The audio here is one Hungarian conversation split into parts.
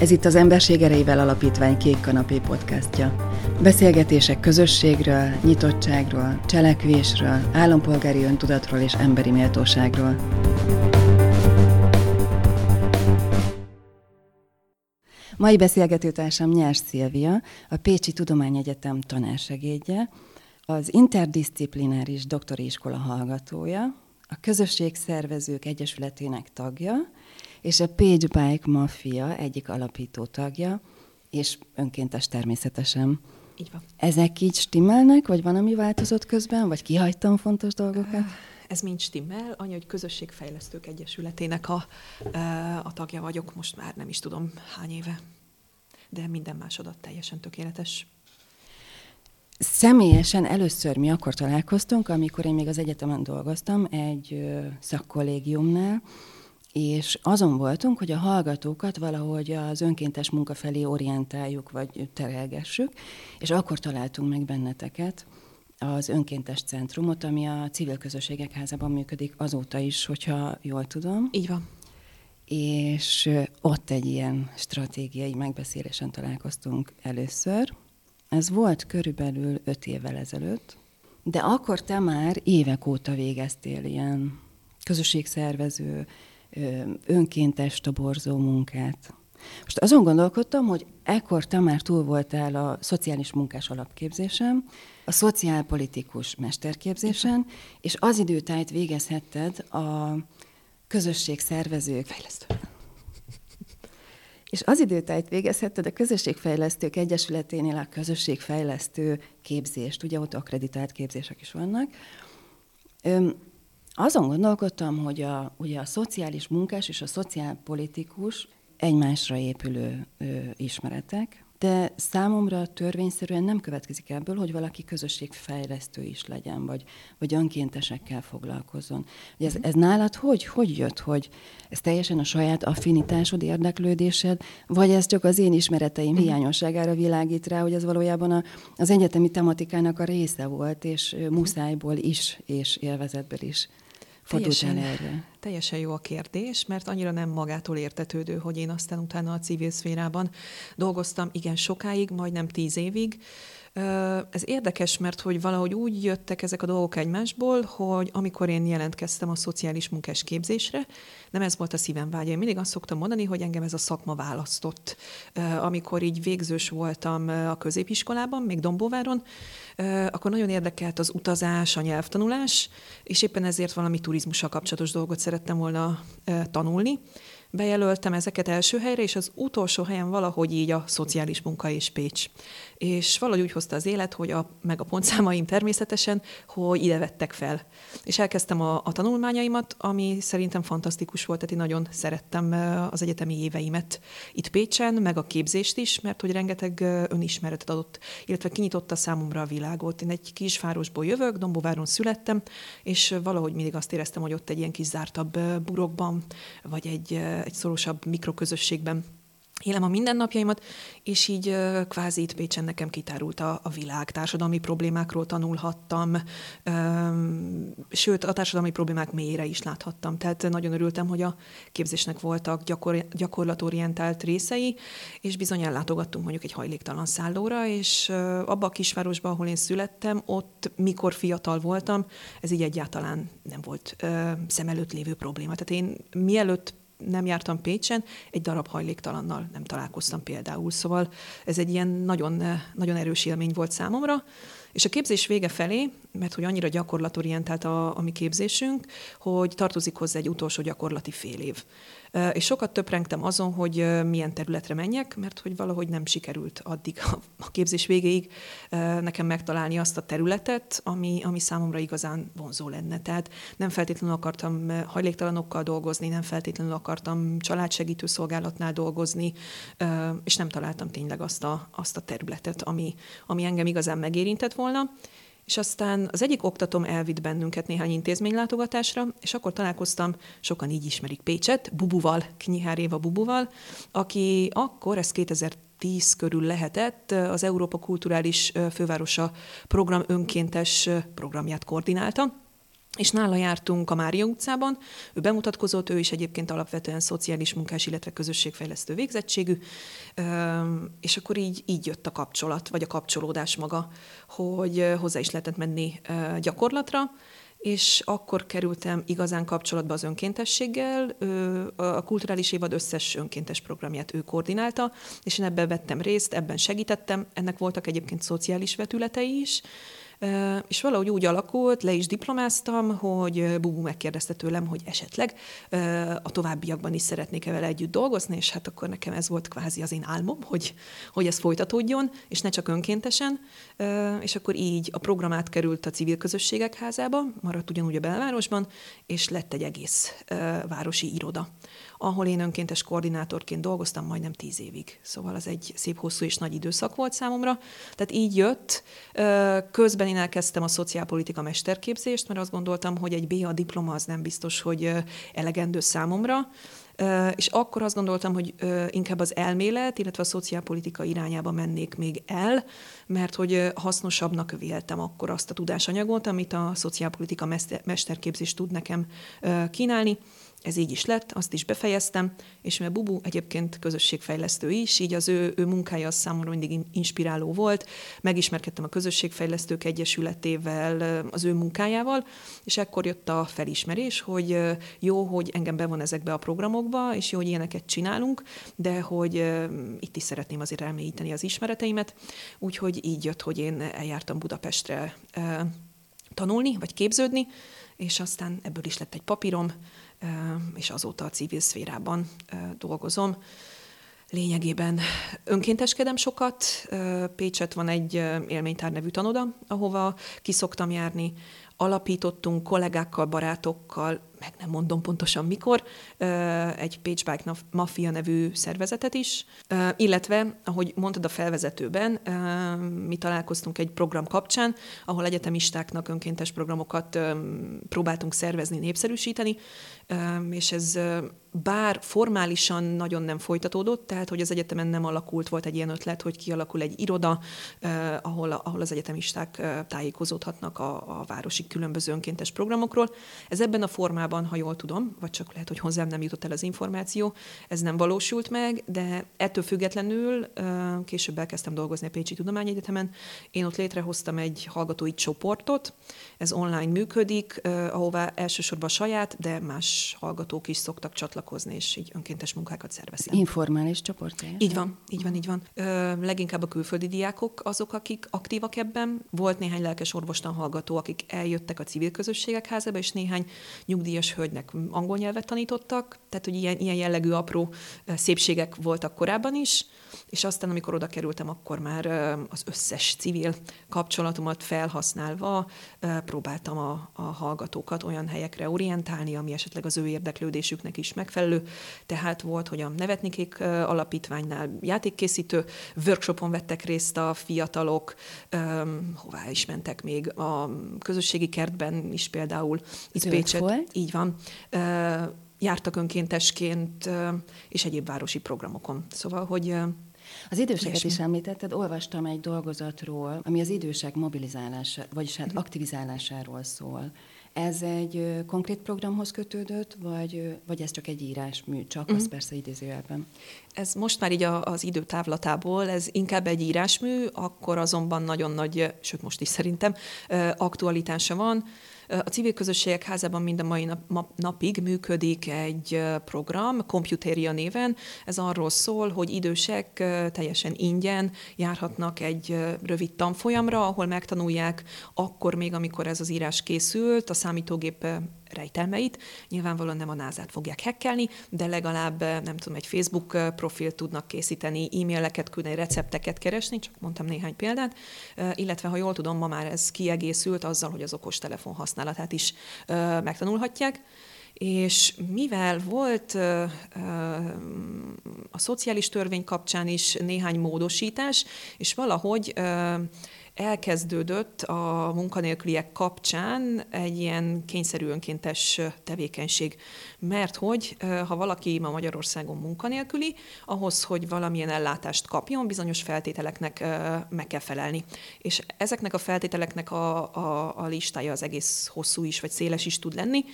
Ez itt az Emberség Erejével Alapítvány Kék Kanapé podcastja. Beszélgetések közösségről, nyitottságról, cselekvésről, állampolgári öntudatról és emberi méltóságról. Mai beszélgetőtársam Nyers Szilvia, a Pécsi Tudományegyetem tanársegédje, az interdisziplináris doktori iskola hallgatója, a Közösség Szervezők Egyesületének tagja, és a Page Bike Mafia egyik alapító tagja, és önkéntes természetesen. Így van. Ezek így stimmelnek, vagy van, ami változott közben, vagy kihagytam fontos dolgokat? Ez mind stimmel. Annyi, hogy Közösségfejlesztők Egyesületének a, a tagja vagyok, most már nem is tudom hány éve. De minden másodat teljesen tökéletes. Személyesen először mi akkor találkoztunk, amikor én még az egyetemen dolgoztam egy szakkollégiumnál, és azon voltunk, hogy a hallgatókat valahogy az önkéntes munka felé orientáljuk, vagy terelgessük, és akkor találtunk meg benneteket, az önkéntes centrumot, ami a civil közösségek házában működik azóta is, hogyha jól tudom. Így van. És ott egy ilyen stratégiai megbeszélésen találkoztunk először. Ez volt körülbelül öt évvel ezelőtt, de akkor te már évek óta végeztél ilyen közösségszervező, önkéntes toborzó munkát. Most azon gondolkodtam, hogy ekkor te már túl voltál a szociális munkás alapképzésen, a szociálpolitikus mesterképzésen, és az időtájt végezhetted a közösségszervezők fejlesztő. És az időtájt végezhetted a Közösségfejlesztők Egyesületénél a közösségfejlesztő képzést, ugye ott akreditált képzések is vannak. Azon gondolkodtam, hogy a, ugye a szociális munkás és a szociálpolitikus egymásra épülő ö, ismeretek, de számomra törvényszerűen nem következik ebből, hogy valaki közösségfejlesztő is legyen, vagy, vagy önkéntesekkel foglalkozzon. Ez, ez nálad hogy, hogy jött, hogy ez teljesen a saját affinitásod, érdeklődésed, vagy ez csak az én ismereteim mhm. hiányosságára világít rá, hogy ez valójában a, az egyetemi tematikának a része volt, és muszájból is, és élvezetből is teljesen, erre? Teljesen jó a kérdés, mert annyira nem magától értetődő, hogy én aztán utána a civil szférában dolgoztam igen sokáig, majdnem tíz évig, ez érdekes, mert hogy valahogy úgy jöttek ezek a dolgok egymásból, hogy amikor én jelentkeztem a szociális munkás képzésre, nem ez volt a szívem vágya. Én mindig azt szoktam mondani, hogy engem ez a szakma választott. Amikor így végzős voltam a középiskolában, még Dombóváron, akkor nagyon érdekelt az utazás, a nyelvtanulás, és éppen ezért valami turizmussal kapcsolatos dolgot szerettem volna tanulni bejelöltem ezeket első helyre, és az utolsó helyen valahogy így a szociális munka és Pécs. És valahogy úgy hozta az élet, hogy a, meg a pontszámaim természetesen, hogy ide vettek fel. És elkezdtem a, a tanulmányaimat, ami szerintem fantasztikus volt, tehát én nagyon szerettem az egyetemi éveimet itt Pécsen, meg a képzést is, mert hogy rengeteg önismeretet adott, illetve kinyitotta számomra a világot. Én egy kisvárosból jövök, Dombováron születtem, és valahogy mindig azt éreztem, hogy ott egy ilyen kis zártabb burokban, vagy egy egy szorosabb mikroközösségben élem a mindennapjaimat, és így kvázi itt Pécsen nekem kitárult a, a világ. Társadalmi problémákról tanulhattam, sőt, a társadalmi problémák mélyére is láthattam. Tehát nagyon örültem, hogy a képzésnek voltak gyakor, gyakorlatorientált részei, és bizony ellátogattunk mondjuk egy hajléktalan szállóra, és abba a kisvárosba, ahol én születtem, ott, mikor fiatal voltam, ez így egyáltalán nem volt szem előtt lévő probléma. Tehát én mielőtt nem jártam Pécsen, egy darab hajléktalannal nem találkoztam például. Szóval ez egy ilyen nagyon, nagyon erős élmény volt számomra. És a képzés vége felé, mert hogy annyira gyakorlatorientált a, a mi képzésünk, hogy tartozik hozzá egy utolsó gyakorlati fél év. És sokat töprengtem azon, hogy milyen területre menjek, mert hogy valahogy nem sikerült addig a képzés végéig nekem megtalálni azt a területet, ami, ami számomra igazán vonzó lenne. Tehát nem feltétlenül akartam hajléktalanokkal dolgozni, nem feltétlenül akartam családsegítő szolgálatnál dolgozni, és nem találtam tényleg azt a, azt a területet, ami, ami engem igazán megérintett volna. És aztán az egyik oktatom elvitt bennünket néhány intézménylátogatásra, és akkor találkoztam, sokan így ismerik Pécset, Bubuval, Knyihár Éva Bubuval, aki akkor, ez 2010 körül lehetett, az Európa Kulturális Fővárosa program önkéntes programját koordinálta, és nála jártunk a Mária utcában, ő bemutatkozott, ő is egyébként alapvetően szociális munkás, illetve közösségfejlesztő végzettségű, és akkor így, így jött a kapcsolat, vagy a kapcsolódás maga, hogy hozzá is lehetett menni gyakorlatra, és akkor kerültem igazán kapcsolatba az önkéntességgel. A kulturális évad összes önkéntes programját ő koordinálta, és én ebben vettem részt, ebben segítettem. Ennek voltak egyébként szociális vetületei is, és valahogy úgy alakult, le is diplomáztam, hogy Bubu megkérdezte tőlem, hogy esetleg a továbbiakban is szeretnék-e vele együtt dolgozni, és hát akkor nekem ez volt kvázi az én álmom, hogy, hogy ez folytatódjon, és ne csak önkéntesen, és akkor így a program átkerült a civil közösségek házába, maradt ugyanúgy a belvárosban, és lett egy egész városi iroda ahol én önkéntes koordinátorként dolgoztam majdnem tíz évig. Szóval az egy szép hosszú és nagy időszak volt számomra. Tehát így jött. Közben én elkezdtem a szociálpolitika mesterképzést, mert azt gondoltam, hogy egy BA diploma az nem biztos, hogy elegendő számomra. És akkor azt gondoltam, hogy inkább az elmélet, illetve a szociálpolitika irányába mennék még el, mert hogy hasznosabbnak véltem akkor azt a tudásanyagot, amit a szociálpolitika mesterképzés tud nekem kínálni ez így is lett, azt is befejeztem, és mert Bubu egyébként közösségfejlesztő is, így az ő, ő munkája az számomra mindig inspiráló volt. Megismerkedtem a Közösségfejlesztők Egyesületével, az ő munkájával, és ekkor jött a felismerés, hogy jó, hogy engem bevon ezekbe a programokba, és jó, hogy ilyeneket csinálunk, de hogy itt is szeretném azért elmélyíteni az ismereteimet. Úgyhogy így jött, hogy én eljártam Budapestre tanulni, vagy képződni, és aztán ebből is lett egy papírom, és azóta a civil szférában dolgozom. Lényegében önkénteskedem sokat. Pécset van egy élménytár nevű tanoda, ahova kiszoktam járni. Alapítottunk kollégákkal, barátokkal, meg nem mondom pontosan mikor, egy Page Bike Mafia nevű szervezetet is, illetve, ahogy mondtad a felvezetőben, mi találkoztunk egy program kapcsán, ahol egyetemistáknak önkéntes programokat próbáltunk szervezni, népszerűsíteni, és ez bár formálisan nagyon nem folytatódott, tehát hogy az egyetemen nem alakult, volt egy ilyen ötlet, hogy kialakul egy iroda, ahol, ahol az egyetemisták tájékozódhatnak a, a városi különböző önkéntes programokról. Ez ebben a formában, ha jól tudom, vagy csak lehet, hogy hozzám nem jutott el az információ, ez nem valósult meg, de ettől függetlenül később elkezdtem dolgozni a Pécsi Tudományegyetemen. Én ott létrehoztam egy hallgatói csoportot, ez online működik, ahová elsősorban saját, de más hallgatók is szoktak csatlakozni, és így önkéntes munkákat szerveztem. Informális csoport? Így van, így van, így van. Ö, leginkább a külföldi diákok azok, akik aktívak ebben. Volt néhány lelkes orvostan hallgató, akik eljöttek a civil közösségek házába, és néhány nyugdíjas hölgynek angol nyelvet tanítottak, tehát hogy ilyen, ilyen jellegű apró szépségek voltak korábban is, és aztán, amikor oda kerültem, akkor már az összes civil kapcsolatomat felhasználva próbáltam a, a hallgatókat olyan helyekre orientálni, ami esetleg az ő érdeklődésüknek is megfelelő. Tehát volt, hogy a Nevetnikék alapítványnál játékkészítő workshopon vettek részt a fiatalok, hová is mentek még, a közösségi kertben is például. Itt Pécset. Volt? Így van jártak önkéntesként, és egyéb városi programokon. Szóval, hogy az időseket Ilyesmi. is említetted, olvastam egy dolgozatról, ami az idősek mobilizálása, vagyis hát uh-huh. aktivizálásáról szól. Ez egy konkrét programhoz kötődött, vagy, vagy ez csak egy írásmű, csak uh-huh. az mhm. persze idézőjelben? Ez most már így a, az időtávlatából, ez inkább egy írásmű, akkor azonban nagyon nagy, sőt most is szerintem, aktualitása van. A civil közösségek házában mind a mai nap, napig működik egy program, Computeria néven. Ez arról szól, hogy idősek teljesen ingyen járhatnak egy rövid tanfolyamra, ahol megtanulják akkor még, amikor ez az írás készült, a számítógép rejtelmeit. Nyilvánvalóan nem a názát fogják hekkelni, de legalább nem tudom, egy Facebook profilt tudnak készíteni, e-maileket küldeni, recepteket keresni, csak mondtam néhány példát, illetve ha jól tudom, ma már ez kiegészült azzal, hogy az okostelefon használatát is megtanulhatják és mivel volt a szociális törvény kapcsán is néhány módosítás, és valahogy elkezdődött a munkanélküliek kapcsán egy ilyen kényszerű önkéntes tevékenység. Mert hogy ha valaki ma Magyarországon munkanélküli, ahhoz, hogy valamilyen ellátást kapjon, bizonyos feltételeknek meg kell felelni. És ezeknek a feltételeknek a, a, a listája az egész hosszú is, vagy széles is tud lenni.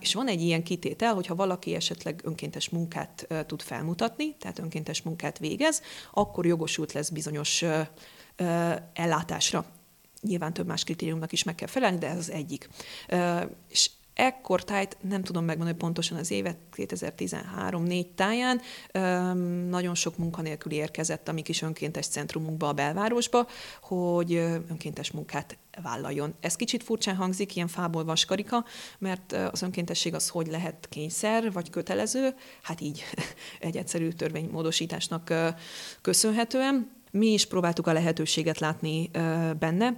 És van egy ilyen kitétel, hogyha valaki esetleg önkéntes munkát tud felmutatni, tehát önkéntes munkát végez, akkor jogosult lesz bizonyos ellátásra. Nyilván több más kritériumnak is meg kell felelni, de ez az egyik. És ekkor tájt, nem tudom megmondani pontosan az évet, 2013-4 táján, nagyon sok munkanélküli érkezett a mi kis önkéntes centrumunkba a belvárosba, hogy önkéntes munkát vállaljon. Ez kicsit furcsán hangzik, ilyen fából vaskarika, mert az önkéntesség az hogy lehet kényszer vagy kötelező, hát így egy egyszerű törvénymódosításnak köszönhetően. Mi is próbáltuk a lehetőséget látni benne,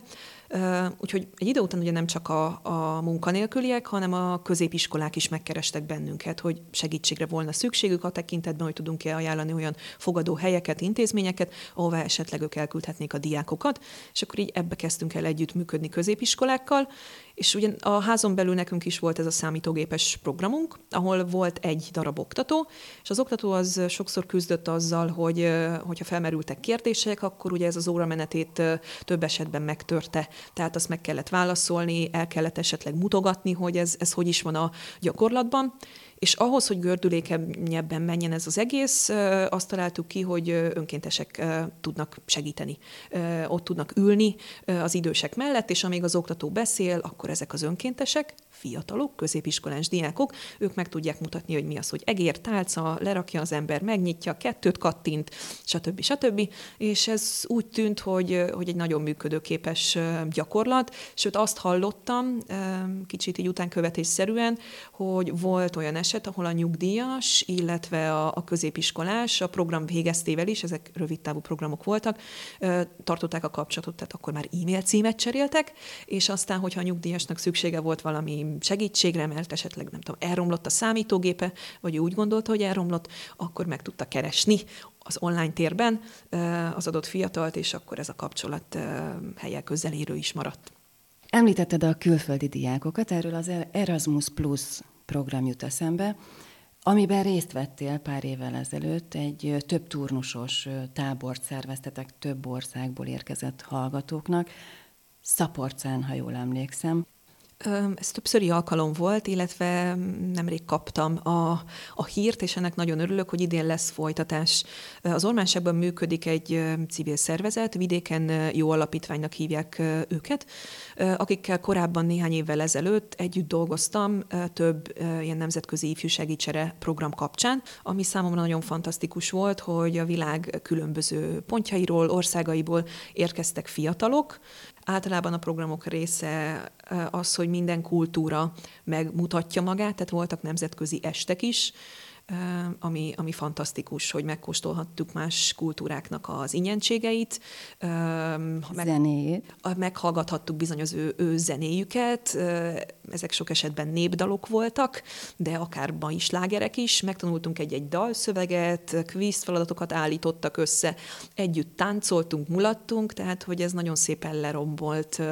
Úgyhogy egy idő után ugye nem csak a, a munkanélküliek, hanem a középiskolák is megkerestek bennünket, hogy segítségre volna szükségük a tekintetben, hogy tudunk-e ajánlani olyan fogadó helyeket, intézményeket, ahová esetleg ők elküldhetnék a diákokat. És akkor így ebbe kezdtünk el együtt működni középiskolákkal, és ugye a házon belül nekünk is volt ez a számítógépes programunk, ahol volt egy darab oktató, és az oktató az sokszor küzdött azzal, hogy hogyha felmerültek kérdések, akkor ugye ez az óramenetét több esetben megtörte. Tehát azt meg kellett válaszolni, el kellett esetleg mutogatni, hogy ez, ez hogy is van a gyakorlatban. És ahhoz, hogy gördülékenyebben menjen ez az egész, azt találtuk ki, hogy önkéntesek tudnak segíteni. Ott tudnak ülni az idősek mellett, és amíg az oktató beszél, akkor ezek az önkéntesek, fiatalok, középiskolás diákok, ők meg tudják mutatni, hogy mi az, hogy egér, tálca, lerakja az ember, megnyitja, kettőt kattint, stb. stb. És ez úgy tűnt, hogy, hogy egy nagyon működőképes gyakorlat, sőt azt hallottam, kicsit így utánkövetésszerűen, hogy volt olyan eset, ahol a nyugdíjas, illetve a, a középiskolás a program végeztével is, ezek rövid távú programok voltak, tartották a kapcsolatot, tehát akkor már e-mail címet cseréltek, és aztán, hogyha a nyugdíjasnak szüksége volt valami segítségre, mert esetleg nem tudom, elromlott a számítógépe, vagy úgy gondolta, hogy elromlott, akkor meg tudta keresni az online térben az adott fiatalt, és akkor ez a kapcsolat helye közelérő is maradt. Említetted a külföldi diákokat, erről az Erasmus Plus program jut eszembe, amiben részt vettél pár évvel ezelőtt, egy több turnusos tábort szerveztetek több országból érkezett hallgatóknak, Szaporcán, ha jól emlékszem. Ez többszöri alkalom volt, illetve nemrég kaptam a, a hírt, és ennek nagyon örülök, hogy idén lesz folytatás. Az Ormánságban működik egy civil szervezet, vidéken jó alapítványnak hívják őket, akikkel korábban néhány évvel ezelőtt együtt dolgoztam több ilyen nemzetközi ifjúsági csere program kapcsán, ami számomra nagyon fantasztikus volt, hogy a világ különböző pontjairól, országaiból érkeztek fiatalok, Általában a programok része az, hogy minden kultúra megmutatja magát, tehát voltak nemzetközi estek is, ami, ami fantasztikus, hogy megkóstolhattuk más kultúráknak az ingyenségeit. Meg, Zenéjét. Meghallgathattuk bizony az ő, ő zenéjüket, ezek sok esetben népdalok voltak, de akár ma is lágerek is. Megtanultunk egy-egy dalszöveget, kvíz feladatokat állítottak össze, együtt táncoltunk, mulattunk, tehát hogy ez nagyon szépen lerombolt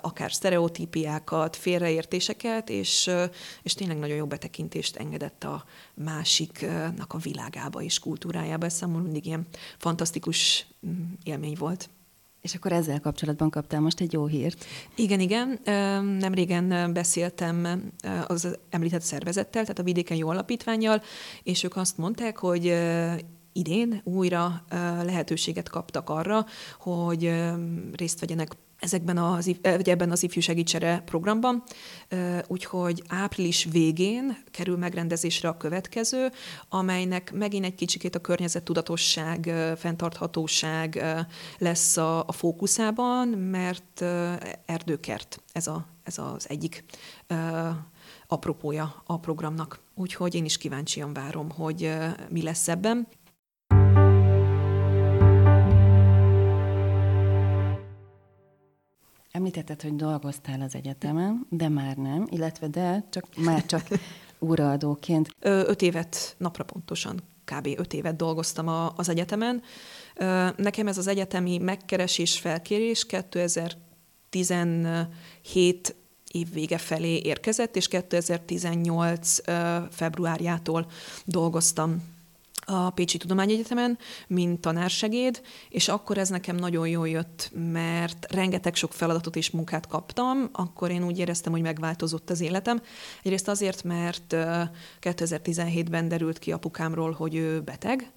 akár sztereotípiákat, félreértéseket, és, és tényleg nagyon jó betekintést engedett a másiknak a világába és kultúrájába. Ez számomra mindig ilyen fantasztikus mm, élmény volt. És akkor ezzel kapcsolatban kaptál most egy jó hírt. Igen, igen. Nem régen beszéltem az említett szervezettel, tehát a Vidéken Jó Alapítványjal, és ők azt mondták, hogy idén újra lehetőséget kaptak arra, hogy részt vegyenek ezekben az, vagy ebben az ifjúsági csere programban, úgyhogy április végén kerül megrendezésre a következő, amelynek megint egy kicsikét a környezettudatosság, fenntarthatóság lesz a, a fókuszában, mert erdőkert ez, a, ez az egyik apropója a programnak. Úgyhogy én is kíváncsian várom, hogy mi lesz ebben. Említetted, hogy dolgoztál az egyetemen, de már nem, illetve de csak már csak óraadóként. Öt évet napra pontosan kb. öt évet dolgoztam a, az egyetemen. Nekem ez az egyetemi megkeresés, felkérés 2017 év vége felé érkezett, és 2018 februárjától dolgoztam a Pécsi Tudományegyetemen, mint tanársegéd, és akkor ez nekem nagyon jól jött, mert rengeteg sok feladatot és munkát kaptam, akkor én úgy éreztem, hogy megváltozott az életem. Egyrészt azért, mert 2017-ben derült ki apukámról, hogy ő beteg,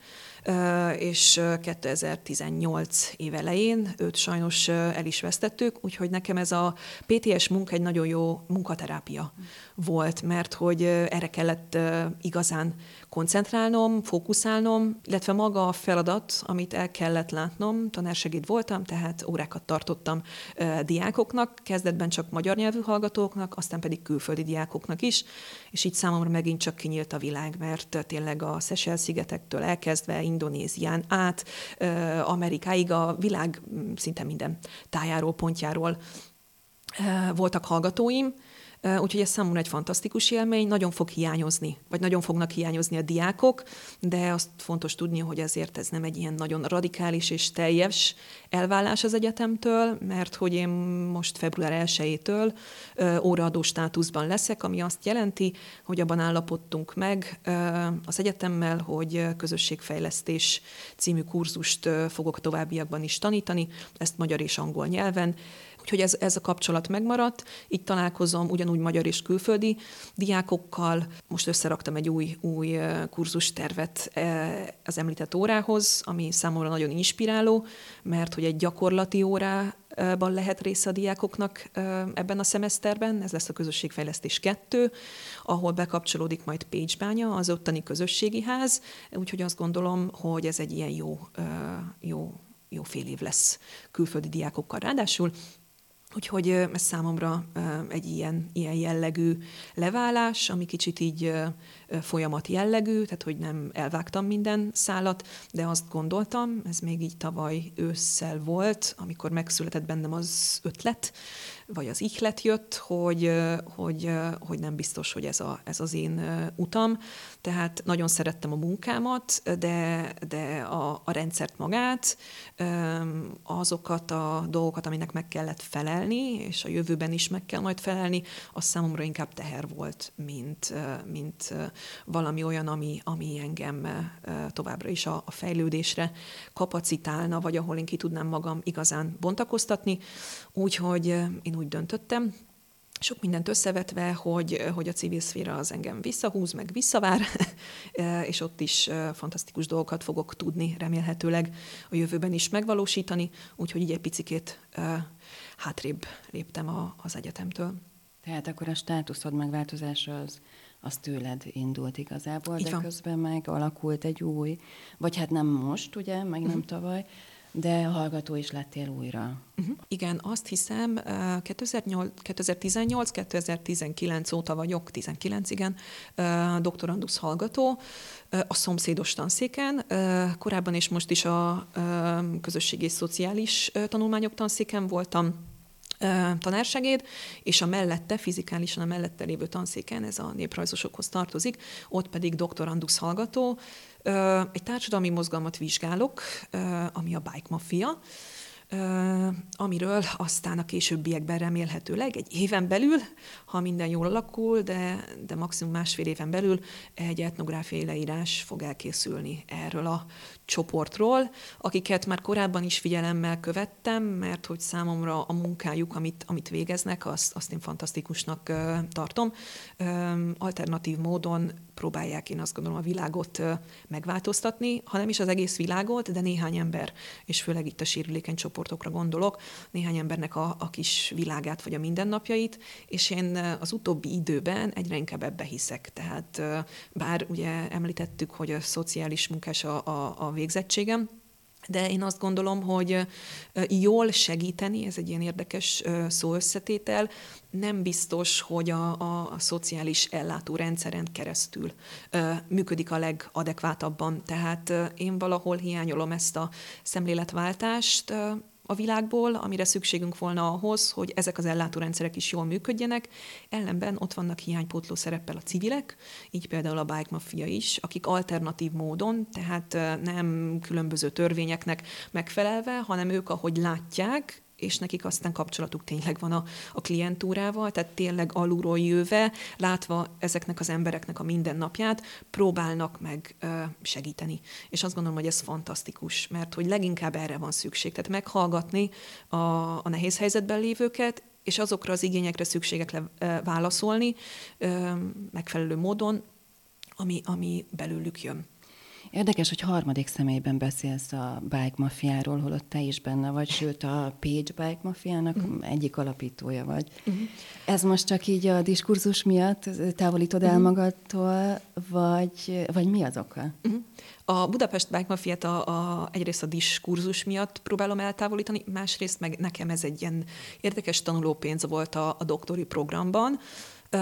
és 2018 év elején őt sajnos el is vesztettük, úgyhogy nekem ez a PTS munka egy nagyon jó munkaterápia volt, mert hogy erre kellett igazán koncentrálnom, fókuszálnom, illetve maga a feladat, amit el kellett látnom, tanársegéd voltam, tehát órákat tartottam diákoknak, kezdetben csak magyar nyelvű hallgatóknak, aztán pedig külföldi diákoknak is, és így számomra megint csak kinyílt a világ, mert tényleg a Seychelles-szigetektől elkezdve Indonézián át, Amerikáig a világ szinte minden tájáról, pontjáról voltak hallgatóim, Úgyhogy ez számomra egy fantasztikus élmény, nagyon fog hiányozni, vagy nagyon fognak hiányozni a diákok, de azt fontos tudni, hogy ezért ez nem egy ilyen nagyon radikális és teljes elvállás az egyetemtől, mert hogy én most február 1-től óraadó státuszban leszek, ami azt jelenti, hogy abban állapodtunk meg az egyetemmel, hogy közösségfejlesztés című kurzust fogok továbbiakban is tanítani, ezt magyar és angol nyelven, Úgyhogy ez, ez a kapcsolat megmaradt. Így találkozom ugyanúgy magyar és külföldi diákokkal. Most összeraktam egy új, új kurzustervet az említett órához, ami számomra nagyon inspiráló, mert hogy egy gyakorlati órában lehet része a diákoknak ebben a szemeszterben, ez lesz a közösségfejlesztés 2, ahol bekapcsolódik majd Pécsbánya, az ottani közösségi ház, úgyhogy azt gondolom, hogy ez egy ilyen jó, jó, jó fél év lesz külföldi diákokkal. Ráadásul Úgyhogy ez számomra egy ilyen, ilyen jellegű leválás, ami kicsit így folyamat jellegű, tehát hogy nem elvágtam minden szálat, de azt gondoltam, ez még így tavaly ősszel volt, amikor megszületett bennem az ötlet, vagy az ihlet jött, hogy, hogy, hogy nem biztos, hogy ez, a, ez az én utam. Tehát nagyon szerettem a munkámat, de, de a, a rendszert magát, azokat a dolgokat, aminek meg kellett felelni, és a jövőben is meg kell majd felelni, az számomra inkább teher volt, mint, mint valami olyan, ami, ami engem továbbra is a, a fejlődésre kapacitálna, vagy ahol én ki tudnám magam igazán bontakoztatni. Úgyhogy én úgy döntöttem, sok mindent összevetve, hogy, hogy a civil szféra az engem visszahúz, meg visszavár, és ott is fantasztikus dolgokat fogok tudni remélhetőleg a jövőben is megvalósítani, úgyhogy így egy picikét hátrébb léptem a, az egyetemtől. Tehát akkor a státuszod megváltozása az, az tőled indult igazából, de közben meg alakult egy új, vagy hát nem most, ugye, meg nem uh-huh. tavaly, de hallgató is lettél újra. Uh-huh. Igen, azt hiszem 2018-2019 óta vagyok, 19 igen, doktorandusz hallgató a szomszédos tanszéken, korábban és most is a közösségi és szociális tanulmányok tanszéken voltam, tanársegéd, és a mellette, fizikálisan a mellette lévő tanszéken, ez a néprajzosokhoz tartozik, ott pedig doktorandusz hallgató. Egy társadalmi mozgalmat vizsgálok, ami a Bike Mafia, amiről aztán a későbbiekben remélhetőleg egy éven belül, ha minden jól alakul, de, de maximum másfél éven belül egy etnográfiai leírás fog elkészülni erről a csoportról, akiket már korábban is figyelemmel követtem, mert hogy számomra a munkájuk, amit, amit végeznek, azt, azt én fantasztikusnak tartom. Alternatív módon próbálják, én azt gondolom, a világot megváltoztatni, ha nem is az egész világot, de néhány ember, és főleg itt a sérülékeny csoportokra gondolok, néhány embernek a, a kis világát vagy a mindennapjait, és én az utóbbi időben egyre inkább ebbe hiszek. Tehát bár ugye említettük, hogy a szociális munkás a, a, a végzettségem, de én azt gondolom, hogy jól segíteni, ez egy ilyen érdekes szó nem biztos, hogy a, a, a szociális ellátórendszeren keresztül működik a legadekváltabban. Tehát én valahol hiányolom ezt a szemléletváltást, a világból, amire szükségünk volna ahhoz, hogy ezek az ellátórendszerek is jól működjenek. Ellenben ott vannak hiánypótló szereppel a civilek, így például a Bike Mafia is, akik alternatív módon, tehát nem különböző törvényeknek megfelelve, hanem ők, ahogy látják, és nekik aztán kapcsolatuk tényleg van a, a klientúrával, tehát tényleg alulról jöve, látva ezeknek az embereknek a mindennapját, próbálnak meg ö, segíteni. És azt gondolom, hogy ez fantasztikus, mert hogy leginkább erre van szükség. Tehát meghallgatni a, a nehéz helyzetben lévőket, és azokra az igényekre szükségekre válaszolni ö, megfelelő módon, ami, ami belőlük jön. Érdekes, hogy harmadik személyben beszélsz a bike mafiáról, holott te is benne vagy, sőt a Page Bike mafiának uh-huh. egyik alapítója vagy. Uh-huh. Ez most csak így a diskurzus miatt távolítod el uh-huh. magadtól, vagy, vagy mi az oka? Uh-huh. A Budapest Bike Mafiát a, a, egyrészt a diskurzus miatt próbálom eltávolítani, másrészt meg nekem ez egy ilyen érdekes tanulópénz volt a, a doktori programban,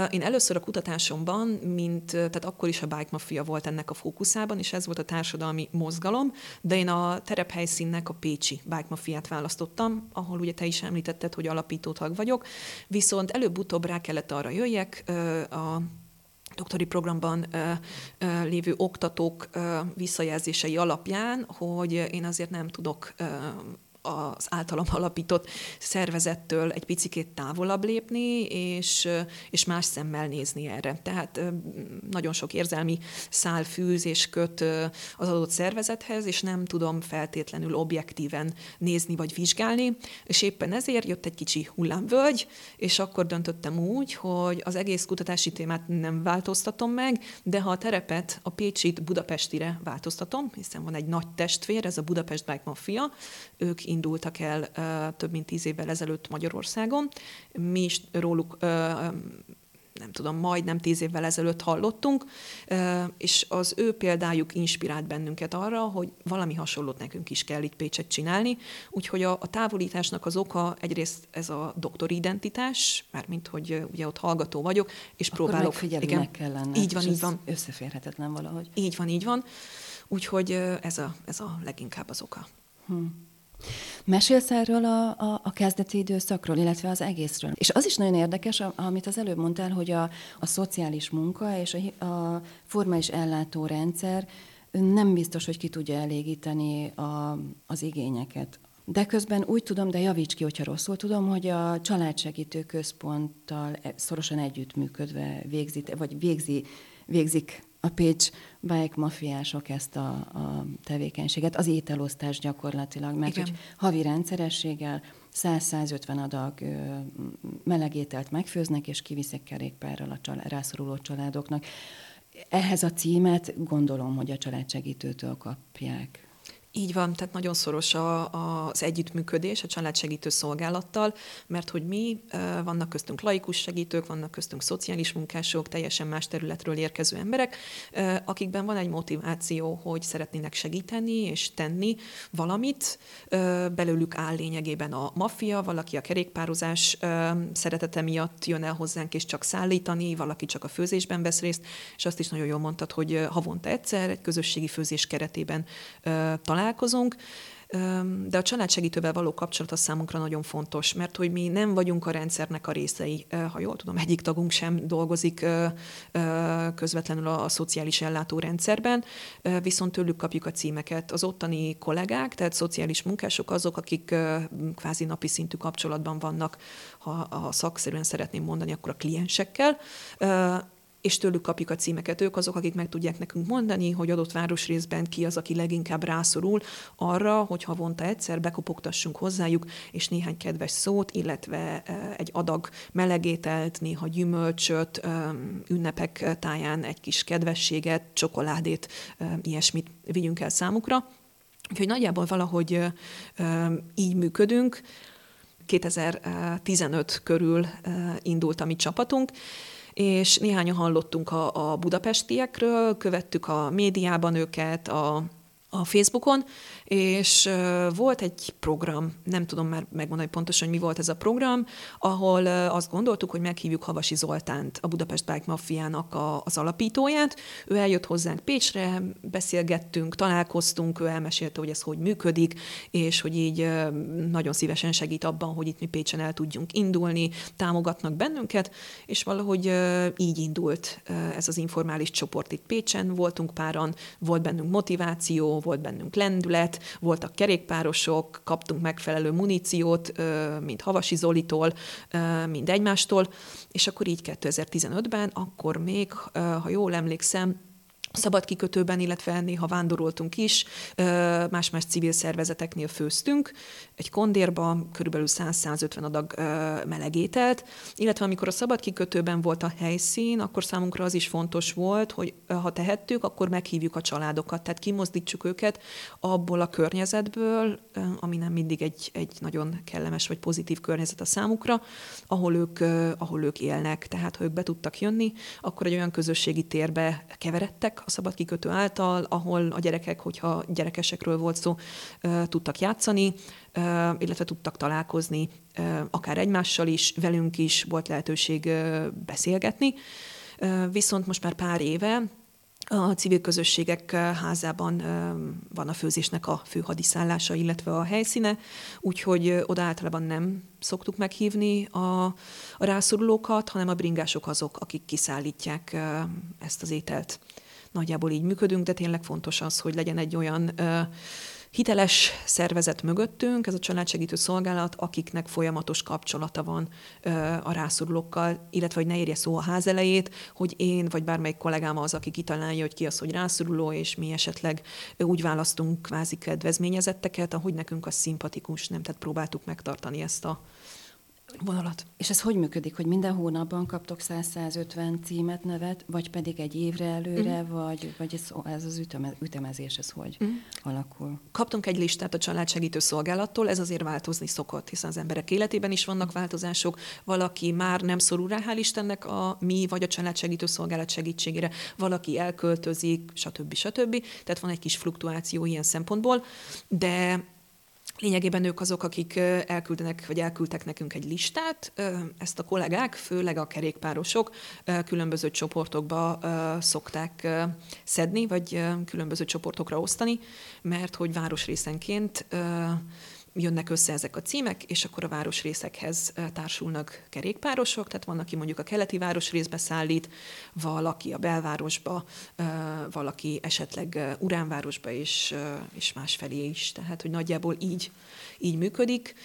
én először a kutatásomban, mint, tehát akkor is a Bike Mafia volt ennek a fókuszában, és ez volt a társadalmi mozgalom, de én a terephelyszínnek a Pécsi Bike Mafiát választottam, ahol ugye te is említetted, hogy alapító tag vagyok, viszont előbb-utóbb rá kellett arra jöjjek, a doktori programban ö, ö, lévő oktatók ö, visszajelzései alapján, hogy én azért nem tudok az általam alapított szervezettől egy picikét távolabb lépni, és, és más szemmel nézni erre. Tehát nagyon sok érzelmi szál fűz és köt az adott szervezethez, és nem tudom feltétlenül objektíven nézni vagy vizsgálni, és éppen ezért jött egy kicsi hullámvölgy, és akkor döntöttem úgy, hogy az egész kutatási témát nem változtatom meg, de ha a terepet, a Pécsit Budapestire változtatom, hiszen van egy nagy testvér, ez a Budapest Bike Mafia, ők indultak el több mint tíz évvel ezelőtt Magyarországon. Mi is róluk nem tudom, majdnem tíz évvel ezelőtt hallottunk, és az ő példájuk inspirált bennünket arra, hogy valami hasonlót nekünk is kell itt Pécset csinálni, úgyhogy a, a távolításnak az oka egyrészt ez a doktori identitás, mármint, hogy ugye ott hallgató vagyok, és Akkor próbálok... Igen, kell lenni. Így van, így van. Összeférhetetlen valahogy. Így van, így van. Úgyhogy ez a, ez a leginkább az oka. Hm. Mesélsz erről a, a, a kezdeti időszakról, illetve az egészről. És az is nagyon érdekes, amit az előbb mondtál, hogy a, a szociális munka és a, a formális ellátórendszer nem biztos, hogy ki tudja elégíteni a, az igényeket. De közben úgy tudom, de javíts ki, hogyha rosszul tudom, hogy a családsegítő központtal e, szorosan együttműködve végzi, vagy végzi, végzik a Pécs bike mafiások ezt a, a tevékenységet, az ételosztás gyakorlatilag, mert Igen. hogy havi rendszerességgel 100-150 adag ö, melegételt megfőznek, és kiviszik kerékpárral a család, rászoruló családoknak. Ehhez a címet gondolom, hogy a családsegítőtől kapják. Így van, tehát nagyon szoros a, a, az együttműködés a családsegítő szolgálattal, mert hogy mi, vannak köztünk laikus segítők, vannak köztünk szociális munkások, teljesen más területről érkező emberek, akikben van egy motiváció, hogy szeretnének segíteni és tenni valamit. Belőlük áll lényegében a maffia, valaki a kerékpározás szeretete miatt jön el hozzánk, és csak szállítani, valaki csak a főzésben vesz részt, és azt is nagyon jól mondtad, hogy havonta egyszer egy közösségi főzés keretében talán találkozunk, de a családsegítővel való kapcsolat a számunkra nagyon fontos, mert hogy mi nem vagyunk a rendszernek a részei. Ha jól tudom, egyik tagunk sem dolgozik közvetlenül a szociális ellátórendszerben, viszont tőlük kapjuk a címeket. Az ottani kollégák, tehát szociális munkások azok, akik kvázi napi szintű kapcsolatban vannak, ha a szakszerűen szeretném mondani, akkor a kliensekkel, és tőlük kapjuk a címeket. Ők azok, akik meg tudják nekünk mondani, hogy adott városrészben ki az, aki leginkább rászorul arra, hogy havonta egyszer bekopogtassunk hozzájuk, és néhány kedves szót, illetve e, egy adag melegételt, néha gyümölcsöt, e, ünnepek táján egy kis kedvességet, csokoládét, e, ilyesmit vigyünk el számukra. Úgyhogy nagyjából valahogy így működünk. 2015 körül indult a mi csapatunk, és néhányan hallottunk a, a budapestiekről, követtük a médiában őket, a a Facebookon, és volt egy program, nem tudom már megmondani pontosan, hogy mi volt ez a program, ahol azt gondoltuk, hogy meghívjuk Havasi Zoltánt, a Budapest Bike Mafiának a, az alapítóját. Ő eljött hozzánk Pécsre, beszélgettünk, találkoztunk, ő elmesélte, hogy ez hogy működik, és hogy így nagyon szívesen segít abban, hogy itt mi Pécsen el tudjunk indulni, támogatnak bennünket, és valahogy így indult ez az informális csoport itt Pécsen, voltunk páran, volt bennünk motiváció, volt bennünk lendület, voltak kerékpárosok, kaptunk megfelelő muníciót, mint Havasi Zolitól, mind egymástól, és akkor így 2015-ben, akkor még, ha jól emlékszem, szabad kikötőben, illetve néha vándoroltunk is, más-más civil szervezeteknél főztünk, egy kondérba körülbelül 100-150 adag melegételt, illetve amikor a szabad kikötőben volt a helyszín, akkor számunkra az is fontos volt, hogy ha tehettük, akkor meghívjuk a családokat, tehát kimozdítsuk őket abból a környezetből, ami nem mindig egy, egy nagyon kellemes vagy pozitív környezet a számukra, ahol ők, ahol ők élnek. Tehát ha ők be tudtak jönni, akkor egy olyan közösségi térbe keveredtek, a szabad kikötő által, ahol a gyerekek, hogyha gyerekesekről volt szó, tudtak játszani, illetve tudtak találkozni akár egymással is, velünk is volt lehetőség beszélgetni. Viszont most már pár éve a civil közösségek házában van a főzésnek a fő hadiszállása, illetve a helyszíne, úgyhogy oda általában nem szoktuk meghívni a, a rászorulókat, hanem a bringások azok, akik kiszállítják ezt az ételt nagyjából így működünk, de tényleg fontos az, hogy legyen egy olyan ö, hiteles szervezet mögöttünk, ez a családsegítő szolgálat, akiknek folyamatos kapcsolata van ö, a rászorulókkal, illetve hogy ne érje szó a ház elejét, hogy én vagy bármelyik kollégám az, aki kitalálja, hogy ki az, hogy rászoruló, és mi esetleg úgy választunk kvázi kedvezményezetteket, ahogy nekünk az szimpatikus, nem? Tehát próbáltuk megtartani ezt a vonalat. És ez hogy működik, hogy minden hónapban kaptok 100-150 címet, nevet, vagy pedig egy évre előre, uh-huh. vagy, vagy ez, ez az üteme, ütemezés, ez hogy uh-huh. alakul? Kaptunk egy listát a családsegítő szolgálattól, ez azért változni szokott, hiszen az emberek életében is vannak változások, valaki már nem szorul rá, hál' Istennek a mi vagy a családsegítő szolgálat segítségére, valaki elköltözik, stb. stb. Tehát van egy kis fluktuáció ilyen szempontból, de Lényegében ők azok, akik elküldenek, vagy elküldtek nekünk egy listát. Ezt a kollégák, főleg a kerékpárosok különböző csoportokba szokták szedni, vagy különböző csoportokra osztani, mert hogy városrészenként jönnek össze ezek a címek, és akkor a városrészekhez társulnak kerékpárosok, tehát van, aki mondjuk a keleti városrészbe szállít, valaki a belvárosba, valaki esetleg Uránvárosba és, és másfelé is. Tehát, hogy nagyjából így, így működik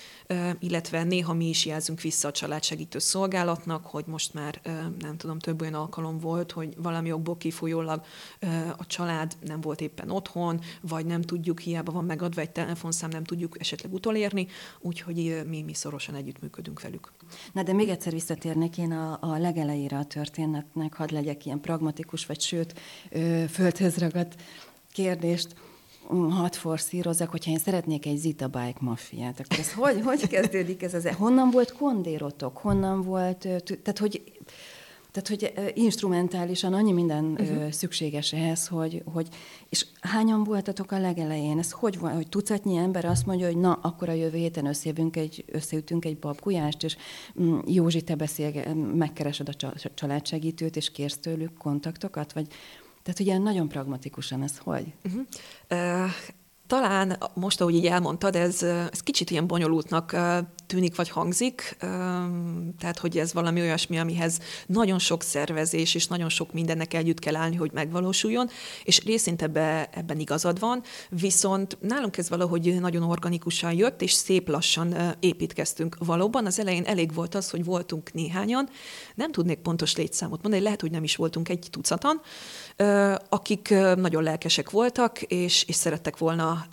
illetve néha mi is jelzünk vissza a családsegítő szolgálatnak, hogy most már nem tudom, több olyan alkalom volt, hogy valami okból kifolyólag a család nem volt éppen otthon, vagy nem tudjuk, hiába van megadva egy telefonszám, nem tudjuk esetleg utolérni, úgyhogy mi, mi szorosan együttműködünk velük. Na de még egyszer visszatérnék én a, a legelejére a történetnek, hadd legyek ilyen pragmatikus, vagy sőt, földhöz ragadt kérdést hadd forszírozzak, hogyha én szeretnék egy Zita Bike mafiát, akkor ez hogy, hogy kezdődik ez? az? Honnan volt kondérotok? Honnan volt, tehát hogy tehát, hogy instrumentálisan annyi minden uh-huh. szükséges ehhez, hogy, hogy, és hányan voltatok a legelején? Ez hogy van, hogy tucatnyi ember azt mondja, hogy na, akkor a jövő héten összejövünk egy, összeütünk egy babgulyást, és mm, Józsi, te beszél, megkeresed a családsegítőt, és kérsz tőlük kontaktokat, vagy tehát ugye nagyon pragmatikusan ez hogy? Uh-huh. Uh, talán most, ahogy így elmondtad, ez, ez kicsit ilyen bonyolultnak tűnik vagy hangzik, tehát hogy ez valami olyasmi, amihez nagyon sok szervezés és nagyon sok mindennek együtt kell állni, hogy megvalósuljon, és részint ebbe, ebben igazad van, viszont nálunk ez valahogy nagyon organikusan jött, és szép lassan építkeztünk. Valóban az elején elég volt az, hogy voltunk néhányan, nem tudnék pontos létszámot mondani, lehet, hogy nem is voltunk egy tucatan, akik nagyon lelkesek voltak, és, és szerettek volna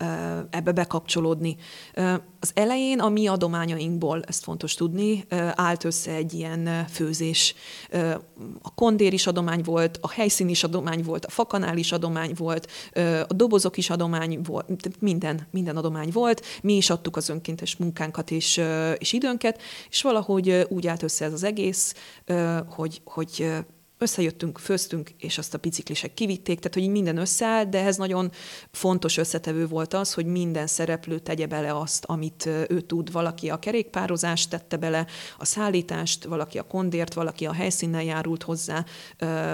ebbe bekapcsolódni. Az elején a mi adományainkból, ezt fontos tudni, állt össze egy ilyen főzés. A kondér is adomány volt, a helyszín is adomány volt, a fakanál is adomány volt, a dobozok is adomány volt, minden, minden adomány volt. Mi is adtuk az önkéntes munkánkat és, és időnket, és valahogy úgy állt össze ez az egész, hogy, hogy összejöttünk, főztünk, és azt a biciklisek kivitték, tehát hogy így minden összeáll, de ez nagyon fontos összetevő volt az, hogy minden szereplő tegye bele azt, amit ő tud. Valaki a kerékpározást tette bele, a szállítást, valaki a kondért, valaki a helyszínnel járult hozzá,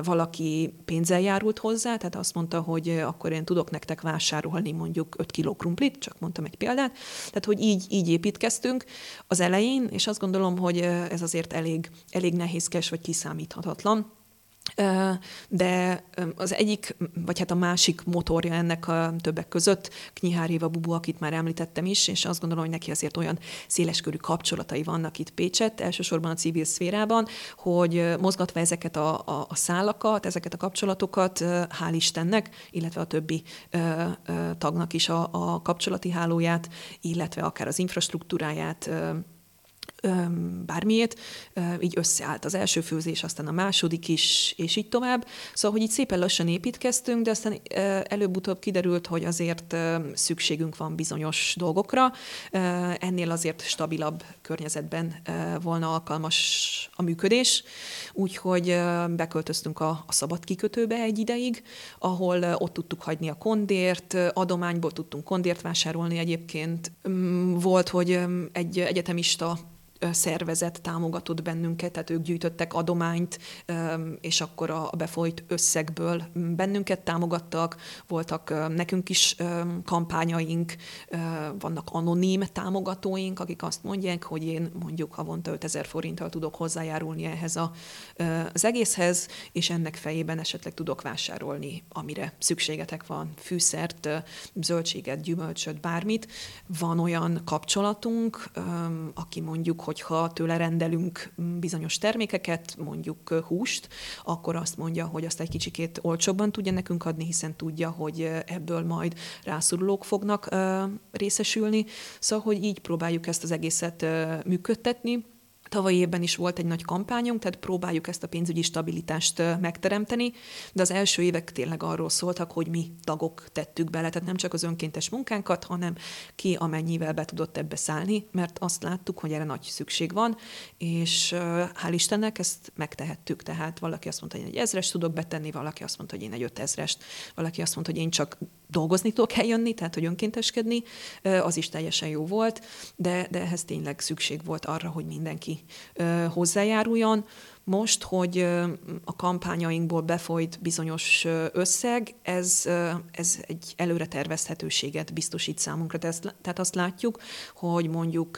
valaki pénzzel járult hozzá, tehát azt mondta, hogy akkor én tudok nektek vásárolni mondjuk 5 kiló krumplit, csak mondtam egy példát, tehát hogy így, így építkeztünk az elején, és azt gondolom, hogy ez azért elég, elég nehézkes vagy kiszámíthatatlan de az egyik, vagy hát a másik motorja ennek a többek között Knyihár Éva Bubu, akit már említettem is, és azt gondolom, hogy neki azért olyan széleskörű kapcsolatai vannak itt Pécset, elsősorban a civil szférában, hogy mozgatva ezeket a, a, a szálakat, ezeket a kapcsolatokat, hál' Istennek, illetve a többi ö, ö, tagnak is a, a kapcsolati hálóját, illetve akár az infrastruktúráját ö, bármiét, így összeállt az első főzés, aztán a második is, és így tovább. Szóval, hogy így szépen lassan építkeztünk, de aztán előbb-utóbb kiderült, hogy azért szükségünk van bizonyos dolgokra. Ennél azért stabilabb környezetben volna alkalmas a működés, úgyhogy beköltöztünk a, a szabad kikötőbe egy ideig, ahol ott tudtuk hagyni a kondért, adományból tudtunk kondért vásárolni egyébként. Volt, hogy egy egyetemista szervezet támogatott bennünket, tehát ők gyűjtöttek adományt, és akkor a befolyt összegből bennünket támogattak, voltak nekünk is kampányaink, vannak anonim támogatóink, akik azt mondják, hogy én mondjuk havonta 5000 forinttal tudok hozzájárulni ehhez a, az egészhez, és ennek fejében esetleg tudok vásárolni, amire szükségetek van, fűszert, zöldséget, gyümölcsöt, bármit. Van olyan kapcsolatunk, aki mondjuk, hogyha tőle rendelünk bizonyos termékeket, mondjuk húst, akkor azt mondja, hogy azt egy kicsikét olcsóbban tudja nekünk adni, hiszen tudja, hogy ebből majd rászorulók fognak részesülni. Szóval, hogy így próbáljuk ezt az egészet működtetni. Tavaly évben is volt egy nagy kampányunk, tehát próbáljuk ezt a pénzügyi stabilitást megteremteni, de az első évek tényleg arról szóltak, hogy mi tagok tettük bele, tehát nem csak az önkéntes munkánkat, hanem ki amennyivel be tudott ebbe szállni, mert azt láttuk, hogy erre nagy szükség van, és hál' Istennek ezt megtehettük. Tehát valaki azt mondta, hogy én egy ezres tudok betenni, valaki azt mondta, hogy én egy ötezrest, valaki azt mondta, hogy én csak dolgozni tudok eljönni, tehát hogy önkénteskedni, az is teljesen jó volt, de, de ehhez tényleg szükség volt arra, hogy mindenki hozzájáruljon. Most, hogy a kampányainkból befolyt bizonyos összeg, ez, ez egy előre tervezhetőséget biztosít számunkra. Tehát azt látjuk, hogy mondjuk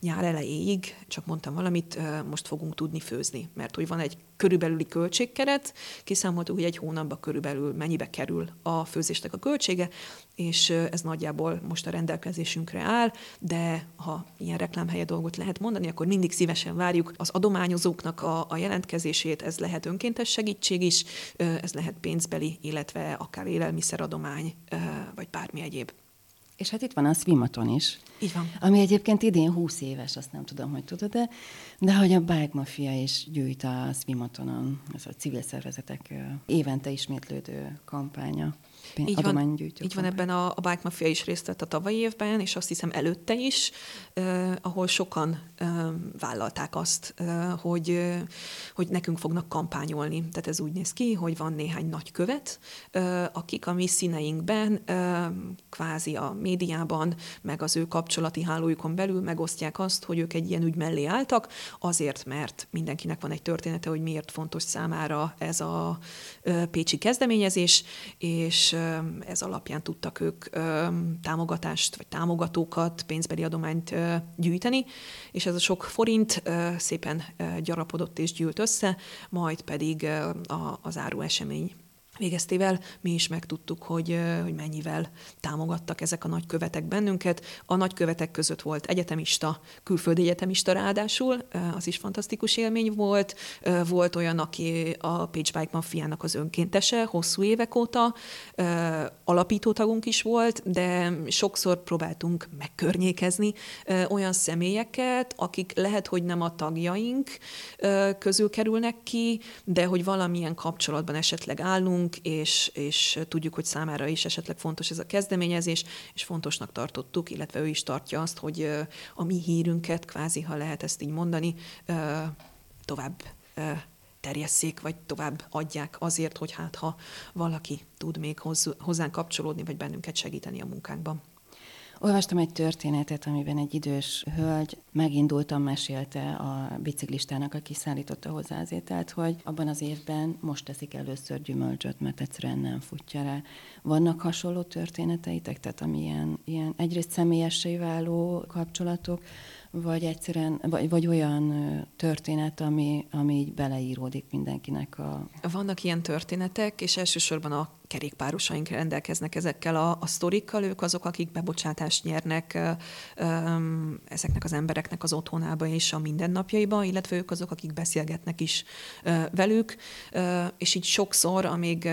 nyár elejéig, csak mondtam valamit, most fogunk tudni főzni, mert hogy van egy körülbelüli költségkeret, kiszámoltuk, hogy egy hónapban körülbelül mennyibe kerül a főzésnek a költsége, és ez nagyjából most a rendelkezésünkre áll, de ha ilyen reklámhelye dolgot lehet mondani, akkor mindig szívesen várjuk az adományozóknak a, a jelentkezését, ez lehet önkéntes segítség is, ez lehet pénzbeli, illetve akár élelmiszeradomány, vagy bármi egyéb. És hát itt van a Swimaton is. Így van. Ami egyébként idén 20 éves, azt nem tudom, hogy tudod-e, de hogy a Bike Mafia is gyűjt a Swimatonon, ez a civil szervezetek évente ismétlődő kampánya így van, így van ebben a, a Bike Mafia is részt vett a tavalyi évben, és azt hiszem előtte is, eh, ahol sokan eh, vállalták azt, eh, hogy, eh, hogy nekünk fognak kampányolni. Tehát ez úgy néz ki, hogy van néhány nagykövet, eh, akik a mi színeinkben, eh, kvázi a médiában, meg az ő kapcsolati hálójukon belül megosztják azt, hogy ők egy ilyen ügy mellé álltak, azért, mert mindenkinek van egy története, hogy miért fontos számára ez a eh, pécsi kezdeményezés, és ez alapján tudtak ők támogatást, vagy támogatókat, pénzbeli adományt gyűjteni, és ez a sok forint szépen gyarapodott és gyűlt össze, majd pedig az áru esemény végeztével mi is megtudtuk, hogy, hogy mennyivel támogattak ezek a nagykövetek bennünket. A nagykövetek között volt egyetemista, külföldi egyetemista ráadásul, az is fantasztikus élmény volt. Volt olyan, aki a Page Bike Mafiának az önkéntese hosszú évek óta, alapítótagunk is volt, de sokszor próbáltunk megkörnyékezni olyan személyeket, akik lehet, hogy nem a tagjaink közül kerülnek ki, de hogy valamilyen kapcsolatban esetleg állunk, vagyunk, és, és tudjuk, hogy számára is esetleg fontos ez a kezdeményezés, és fontosnak tartottuk, illetve ő is tartja azt, hogy a mi hírünket, kvázi, ha lehet ezt így mondani, tovább terjesszék, vagy tovább adják azért, hogy hát ha valaki tud még hozzánk kapcsolódni, vagy bennünket segíteni a munkánkban. Olvastam egy történetet, amiben egy idős hölgy megindultam, mesélte a biciklistának, aki szállította hozzá az ételt, hogy abban az évben most teszik először gyümölcsöt, mert egyszerűen nem futja rá. Vannak hasonló történeteitek, tehát amilyen ilyen egyrészt személyessé váló kapcsolatok, vagy egyszerűen, vagy, vagy olyan történet, ami, ami így beleíródik mindenkinek a... Vannak ilyen történetek, és elsősorban a kerékpárosaink rendelkeznek ezekkel a, a sztorikkal, ők azok, akik bebocsátást nyernek ö, ö, ezeknek az embereknek az otthonába és a mindennapjaiba, illetve ők azok, akik beszélgetnek is ö, velük, ö, és így sokszor, amíg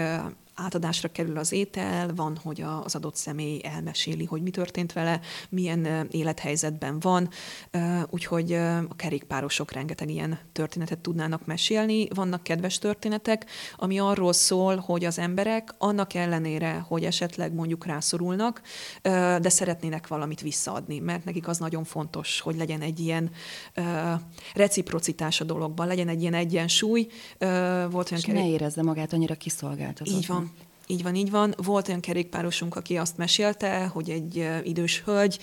átadásra kerül az étel, van, hogy az adott személy elmeséli, hogy mi történt vele, milyen élethelyzetben van, úgyhogy a kerékpárosok rengeteg ilyen történetet tudnának mesélni. Vannak kedves történetek, ami arról szól, hogy az emberek annak ellenére, hogy esetleg mondjuk rászorulnak, de szeretnének valamit visszaadni, mert nekik az nagyon fontos, hogy legyen egy ilyen reciprocitás a dologban, legyen egy ilyen egyensúly. Volt olyan És kerék... ne érezze magát annyira kiszolgáltatott. Így van, így van, így van. Volt olyan kerékpárosunk, aki azt mesélte, hogy egy idős hölgy,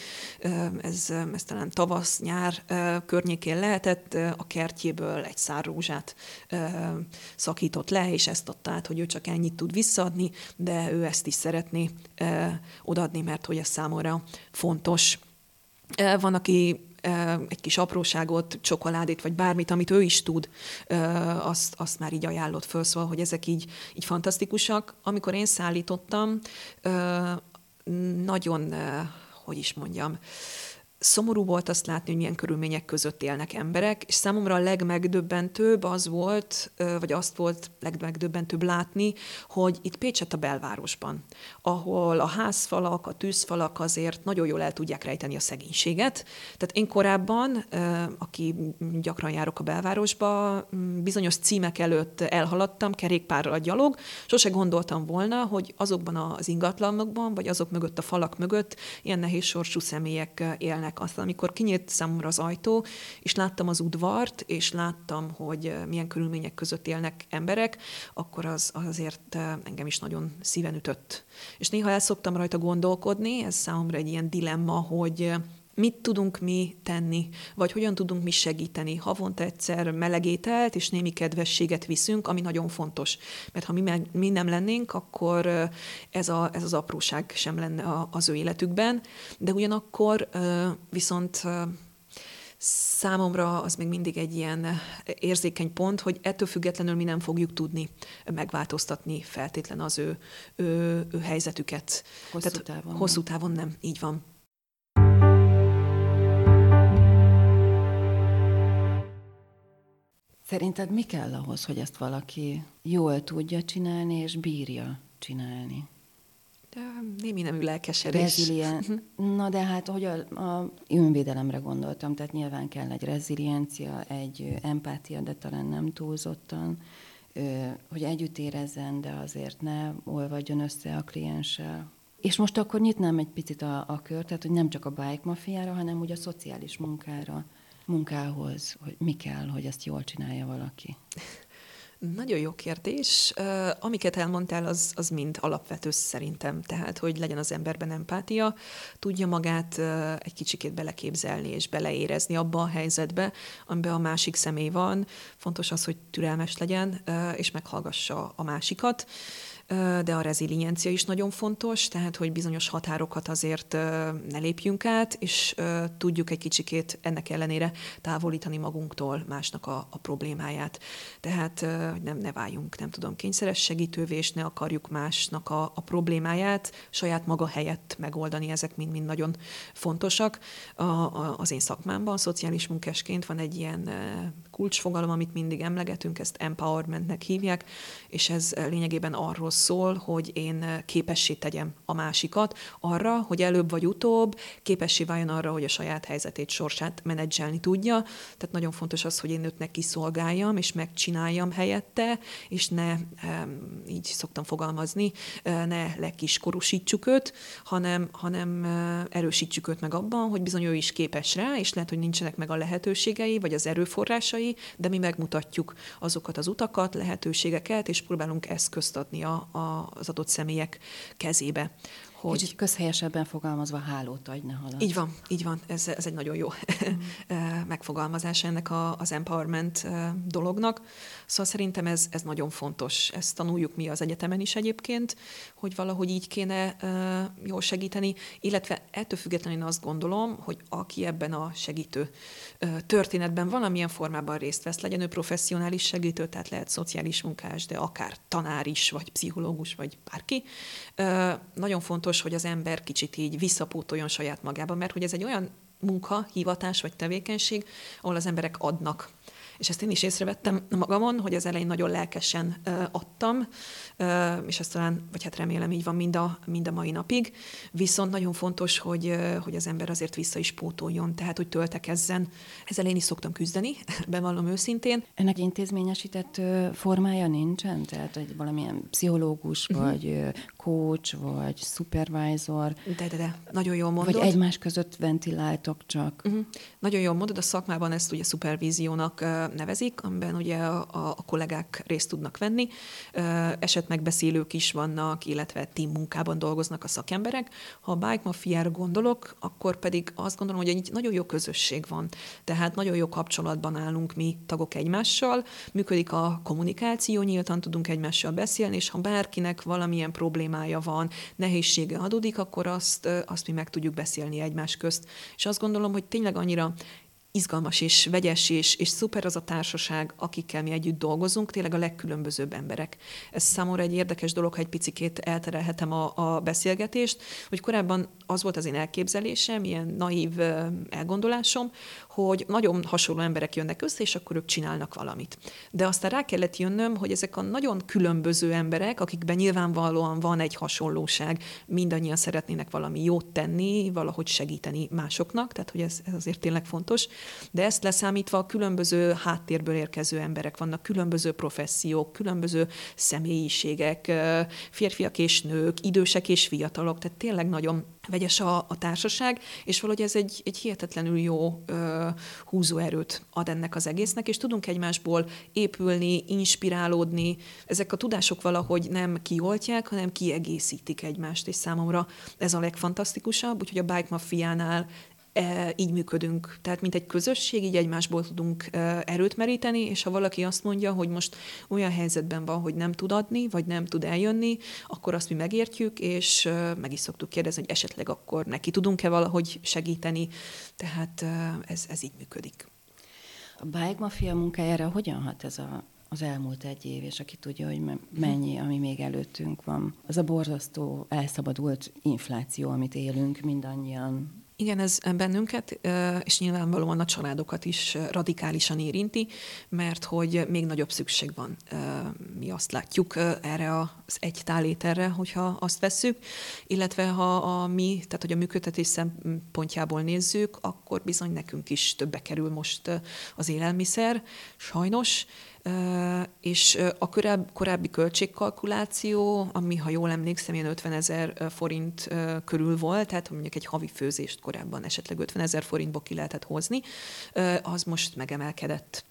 ez, ez talán tavasz-nyár környékén lehetett, a kertjéből egy szár rózsát szakított le, és ezt adta át, hogy ő csak ennyit tud visszaadni, de ő ezt is szeretné odaadni, mert hogy ez számomra fontos. Van, aki egy kis apróságot, csokoládét, vagy bármit, amit ő is tud, azt, azt már így ajánlott föl, szóval, hogy ezek így, így fantasztikusak. Amikor én szállítottam, nagyon, hogy is mondjam, szomorú volt azt látni, hogy milyen körülmények között élnek emberek, és számomra a legmegdöbbentőbb az volt, vagy azt volt legmegdöbbentőbb látni, hogy itt Pécset a belvárosban, ahol a házfalak, a tűzfalak azért nagyon jól el tudják rejteni a szegénységet. Tehát én korábban, aki gyakran járok a belvárosba, bizonyos címek előtt elhaladtam kerékpárral a gyalog, sose gondoltam volna, hogy azokban az ingatlanokban, vagy azok mögött a falak mögött ilyen nehéz sorsú személyek élnek élnek. Aztán, amikor kinyílt számomra az ajtó, és láttam az udvart, és láttam, hogy eh, milyen körülmények között élnek emberek, akkor az, az azért eh, engem is nagyon szíven ütött. És néha el szoktam rajta gondolkodni, ez számomra egy ilyen dilemma, hogy eh, mit tudunk mi tenni, vagy hogyan tudunk mi segíteni. Havonta egyszer melegételt és némi kedvességet viszünk, ami nagyon fontos. Mert ha mi, meg, mi nem lennénk, akkor ez, a, ez az apróság sem lenne az ő életükben, de ugyanakkor viszont számomra az még mindig egy ilyen érzékeny pont, hogy ettől függetlenül mi nem fogjuk tudni megváltoztatni feltétlen az ő, ő, ő helyzetüket. Hosszú Tehát távon. Hosszú távon nem, így van. Szerinted mi kell ahhoz, hogy ezt valaki jól tudja csinálni és bírja csinálni? De némi nemű lelkesedés. Rezilien... Mhm. Na de hát, hogy a, a önvédelemre gondoltam, tehát nyilván kell egy reziliencia, egy empátia, de talán nem túlzottan, hogy együtt érezzen, de azért ne olvadjon össze a klienssel. És most akkor nyitnám egy picit a, a kört, tehát hogy nem csak a bike mafiára, hanem úgy a szociális munkára munkához, hogy mi kell, hogy ezt jól csinálja valaki? Nagyon jó kérdés. Amiket elmondtál, az, az mind alapvető szerintem. Tehát, hogy legyen az emberben empátia, tudja magát egy kicsikét beleképzelni és beleérezni abba a helyzetbe, amiben a másik személy van. Fontos az, hogy türelmes legyen, és meghallgassa a másikat de a reziliencia is nagyon fontos, tehát hogy bizonyos határokat azért ne lépjünk át, és tudjuk egy kicsikét ennek ellenére távolítani magunktól másnak a, a problémáját. Tehát nem ne váljunk, nem tudom, kényszeres segítővé, és ne akarjuk másnak a, a problémáját saját maga helyett megoldani, ezek mind-mind nagyon fontosak. A, a, az én szakmámban, szociális munkásként van egy ilyen kulcsfogalom, amit mindig emlegetünk, ezt empowermentnek hívják, és ez lényegében arról szól, hogy én képessé tegyem a másikat arra, hogy előbb vagy utóbb képessé váljon arra, hogy a saját helyzetét, sorsát menedzselni tudja. Tehát nagyon fontos az, hogy én őt ne kiszolgáljam, és megcsináljam helyette, és ne, így szoktam fogalmazni, ne lekiskorúsítsuk őt, hanem, hanem erősítsük őt meg abban, hogy bizony ő is képes rá, és lehet, hogy nincsenek meg a lehetőségei, vagy az erőforrásai, de mi megmutatjuk azokat az utakat, lehetőségeket, és próbálunk eszközt adni a, a, az adott személyek kezébe hogy... Kicsit közhelyesebben fogalmazva hálót adj, halad. Így van, így van. Ez, ez egy nagyon jó mm. megfogalmazás ennek a, az empowerment dolognak. Szóval szerintem ez, ez nagyon fontos. Ezt tanuljuk mi az egyetemen is egyébként, hogy valahogy így kéne jól segíteni, illetve ettől függetlenül azt gondolom, hogy aki ebben a segítő történetben valamilyen formában részt vesz, legyen ő professzionális segítő, tehát lehet szociális munkás, de akár tanár is, vagy pszichológus, vagy bárki, nagyon fontos, fontos, hogy az ember kicsit így visszapótoljon saját magába, mert hogy ez egy olyan munka, hivatás vagy tevékenység, ahol az emberek adnak és ezt én is észrevettem magamon, hogy az elején nagyon lelkesen adtam, és ezt talán, vagy hát remélem így van mind a, mind a mai napig, viszont nagyon fontos, hogy, hogy az ember azért vissza is pótoljon, tehát hogy töltekezzen. Ezzel én is szoktam küzdeni, bevallom őszintén. Ennek intézményesített formája nincsen? Tehát, hogy valamilyen pszichológus, uh-huh. vagy coach, vagy supervisor? De, de, de, nagyon jól mondod. Vagy egymás között ventiláltok csak? Uh-huh. Nagyon jól mondod, a szakmában ezt ugye supervíziónak nevezik, amiben ugye a, a, kollégák részt tudnak venni. Esetmegbeszélők is vannak, illetve team munkában dolgoznak a szakemberek. Ha a Bike Mafia-ra gondolok, akkor pedig azt gondolom, hogy egy nagyon jó közösség van. Tehát nagyon jó kapcsolatban állunk mi tagok egymással, működik a kommunikáció, nyíltan tudunk egymással beszélni, és ha bárkinek valamilyen problémája van, nehézsége adódik, akkor azt, azt mi meg tudjuk beszélni egymás közt. És azt gondolom, hogy tényleg annyira izgalmas és vegyes és, és szuper az a társaság, akikkel mi együtt dolgozunk, tényleg a legkülönbözőbb emberek. Ez számomra egy érdekes dolog, ha egy picikét elterelhetem a, a beszélgetést, hogy korábban az volt az én elképzelésem, ilyen naív elgondolásom, hogy nagyon hasonló emberek jönnek össze, és akkor ők csinálnak valamit. De aztán rá kellett jönnöm, hogy ezek a nagyon különböző emberek, akikben nyilvánvalóan van egy hasonlóság, mindannyian szeretnének valami jót tenni, valahogy segíteni másoknak, tehát hogy ez, ez azért tényleg fontos. De ezt leszámítva a különböző háttérből érkező emberek vannak, különböző professziók, különböző személyiségek, férfiak és nők, idősek és fiatalok, tehát tényleg nagyon vegyes a, a társaság, és valahogy ez egy, egy hihetetlenül jó ö, húzóerőt ad ennek az egésznek, és tudunk egymásból épülni, inspirálódni. Ezek a tudások valahogy nem kioltják, hanem kiegészítik egymást, és számomra ez a legfantasztikusabb, úgyhogy a Bike Mafiánál így működünk. Tehát, mint egy közösség, így egymásból tudunk e, erőt meríteni, és ha valaki azt mondja, hogy most olyan helyzetben van, hogy nem tud adni, vagy nem tud eljönni, akkor azt mi megértjük, és e, meg is szoktuk kérdezni, hogy esetleg akkor neki tudunk-e valahogy segíteni. Tehát e, ez, ez így működik. A Bike Mafia munkájára hogyan hat ez a az elmúlt egy év, és aki tudja, hogy mennyi, ami még előttünk van. Az a borzasztó elszabadult infláció, amit élünk mindannyian igen, ez bennünket, és nyilvánvalóan a családokat is radikálisan érinti, mert hogy még nagyobb szükség van. Mi azt látjuk erre az egy táléterre, hogyha azt vesszük, illetve ha a mi, tehát hogy a működtetés szempontjából nézzük, akkor bizony nekünk is többe kerül most az élelmiszer, sajnos, és a korábbi, költségkalkuláció, ami, ha jól emlékszem, ilyen 50 ezer forint körül volt, tehát mondjuk egy havi főzést korábban esetleg 50 ezer forintból ki lehetett hozni, az most megemelkedett.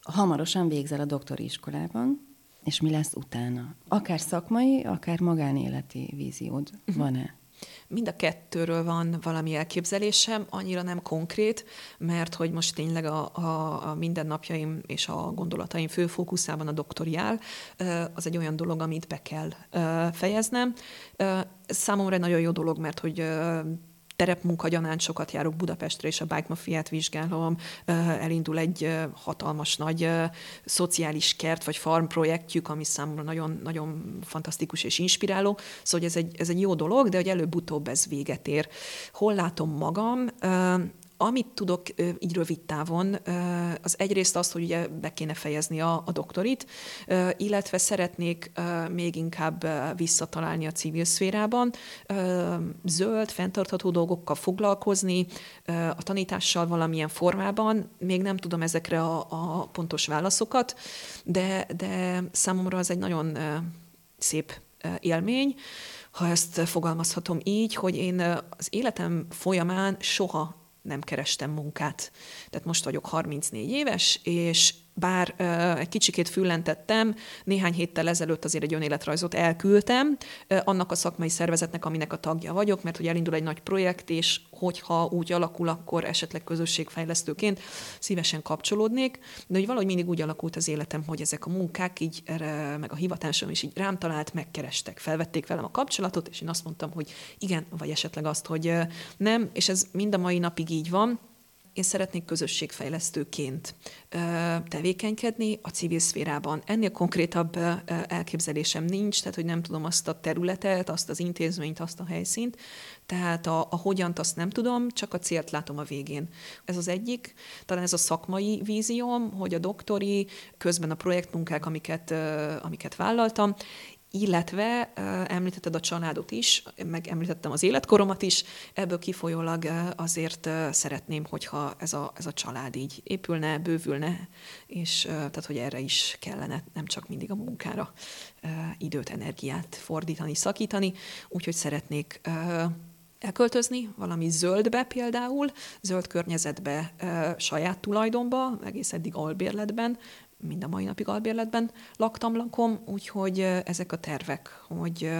Hamarosan végzel a doktori iskolában, és mi lesz utána? Akár szakmai, akár magánéleti víziód uh-huh. van-e? Mind a kettőről van valami elképzelésem, annyira nem konkrét, mert hogy most tényleg a, a, a mindennapjaim és a gondolataim fő fókuszában a doktoriál, az egy olyan dolog, amit be kell fejeznem. Számomra nagyon jó dolog, mert hogy terepmunka gyanánt sokat járok Budapestre, és a Bike Mafiát vizsgálom, elindul egy hatalmas nagy szociális kert vagy farm projektjük, ami számomra nagyon, nagyon fantasztikus és inspiráló. Szóval ez egy, ez egy jó dolog, de hogy előbb-utóbb ez véget ér. Hol látom magam? Amit tudok így rövid távon, az egyrészt az, hogy ugye be kéne fejezni a, a doktorit, illetve szeretnék még inkább visszatalálni a civil szférában, zöld, fenntartható dolgokkal foglalkozni, a tanítással valamilyen formában. Még nem tudom ezekre a, a pontos válaszokat, de, de számomra az egy nagyon szép élmény, ha ezt fogalmazhatom így, hogy én az életem folyamán soha nem kerestem munkát. Tehát most vagyok 34 éves, és bár egy kicsikét füllentettem, néhány héttel ezelőtt azért egy önéletrajzot elküldtem annak a szakmai szervezetnek, aminek a tagja vagyok, mert hogy elindul egy nagy projekt, és hogyha úgy alakul, akkor esetleg közösségfejlesztőként szívesen kapcsolódnék, de hogy valahogy mindig úgy alakult az életem, hogy ezek a munkák így, meg a hivatásom is így rám talált, megkerestek, felvették velem a kapcsolatot, és én azt mondtam, hogy igen, vagy esetleg azt, hogy nem, és ez mind a mai napig így van, én szeretnék közösségfejlesztőként tevékenykedni a civil szférában. Ennél konkrétabb elképzelésem nincs, tehát hogy nem tudom azt a területet, azt az intézményt, azt a helyszínt, tehát a, a hogyant azt nem tudom, csak a célt látom a végén. Ez az egyik, talán ez a szakmai vízióm, hogy a doktori, közben a projektmunkák, amiket, amiket vállaltam, illetve említetted a családot is, meg említettem az életkoromat is, ebből kifolyólag azért szeretném, hogyha ez a, ez a család így épülne, bővülne, és tehát, hogy erre is kellene nem csak mindig a munkára időt, energiát fordítani, szakítani, úgyhogy szeretnék elköltözni valami zöldbe például, zöld környezetbe, saját tulajdonba, egész eddig albérletben, mind a mai napig albérletben laktam, lakom, úgyhogy ezek a tervek, hogy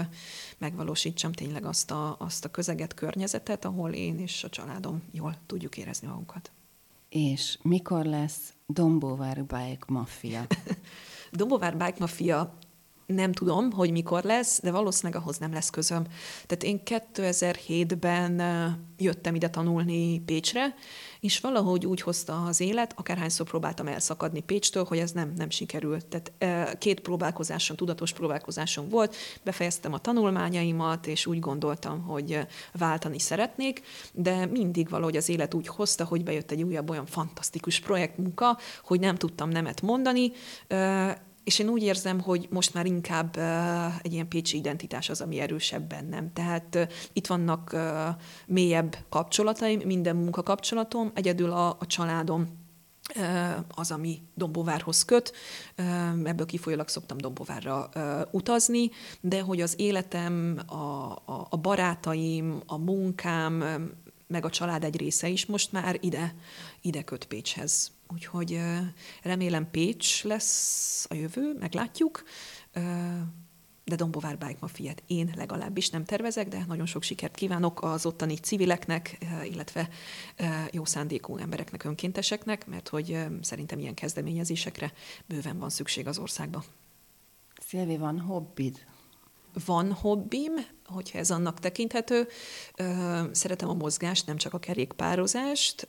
megvalósítsam tényleg azt a, azt a közeget, környezetet, ahol én és a családom jól tudjuk érezni magunkat. És mikor lesz Dombóvár Bike Mafia? Dombóvár Bike Mafia nem tudom, hogy mikor lesz, de valószínűleg ahhoz nem lesz közöm. Tehát én 2007-ben jöttem ide tanulni Pécsre, és valahogy úgy hozta az élet, akárhányszor próbáltam elszakadni Pécstől, hogy ez nem, nem sikerült. Tehát két próbálkozásom, tudatos próbálkozásom volt, befejeztem a tanulmányaimat, és úgy gondoltam, hogy váltani szeretnék, de mindig valahogy az élet úgy hozta, hogy bejött egy újabb olyan fantasztikus projektmunka, hogy nem tudtam nemet mondani, és én úgy érzem, hogy most már inkább egy ilyen pécsi identitás az, ami erősebb bennem. Tehát itt vannak mélyebb kapcsolataim, minden munkakapcsolatom, egyedül a, a családom az, ami Dombóvárhoz köt. Ebből kifolyólag szoktam Dombóvárra utazni, de hogy az életem, a, a, a barátaim, a munkám, meg a család egy része is most már ide, ide köt Pécshez. Úgyhogy remélem Pécs lesz a jövő, meglátjuk. De Dombovár Bike Mafiát én legalábbis nem tervezek, de nagyon sok sikert kívánok az ottani civileknek, illetve jó szándékú embereknek, önkénteseknek, mert hogy szerintem ilyen kezdeményezésekre bőven van szükség az országban. Szilvi, van hobbid? Van hobbim, hogyha ez annak tekinthető. Szeretem a mozgást, nem csak a kerékpározást,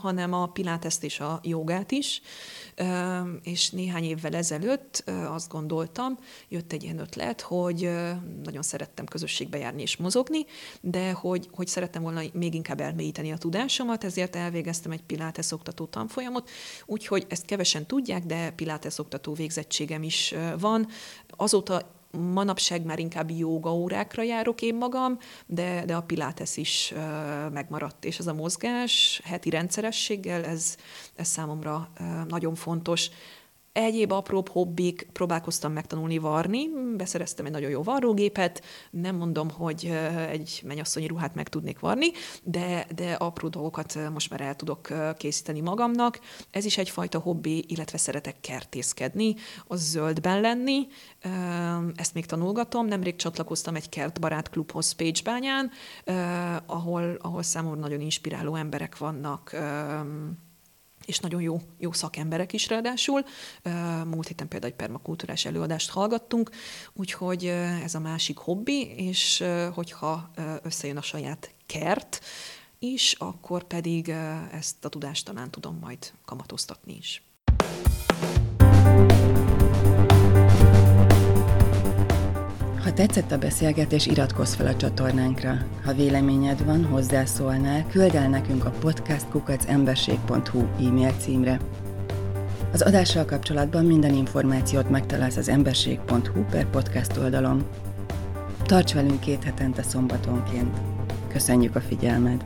hanem a piláteszt és a jogát is. És néhány évvel ezelőtt azt gondoltam, jött egy ilyen ötlet, hogy nagyon szerettem közösségbe járni és mozogni, de hogy, hogy szerettem volna még inkább elmélyíteni a tudásomat, ezért elvégeztem egy pilates oktató tanfolyamot, úgyhogy ezt kevesen tudják, de pilates oktató végzettségem is van. Azóta manapság már inkább jóga órákra járok én magam, de, de a pilates is megmaradt, és ez a mozgás heti rendszerességgel, ez, ez számomra nagyon fontos. Egyéb apróbb hobbik, próbálkoztam megtanulni varni, beszereztem egy nagyon jó varrógépet, nem mondom, hogy egy mennyasszonyi ruhát meg tudnék varni, de, de apró dolgokat most már el tudok készíteni magamnak. Ez is egyfajta hobbi, illetve szeretek kertészkedni, az zöldben lenni. Ezt még tanulgatom, nemrég csatlakoztam egy kertbarát klubhoz Pécsbányán, ahol, ahol számomra nagyon inspiráló emberek vannak, és nagyon jó, jó szakemberek is ráadásul. Múlt héten például egy permakultúrás előadást hallgattunk, úgyhogy ez a másik hobbi, és hogyha összejön a saját kert is, akkor pedig ezt a tudást talán tudom majd kamatoztatni is. Ha tetszett a beszélgetés, iratkozz fel a csatornánkra. Ha véleményed van, hozzászólnál, küld el nekünk a podcastkukacemberség.hu e-mail címre. Az adással kapcsolatban minden információt megtalálsz az emberség.hu per podcast oldalon. Tarts velünk két hetente szombatonként. Köszönjük a figyelmed!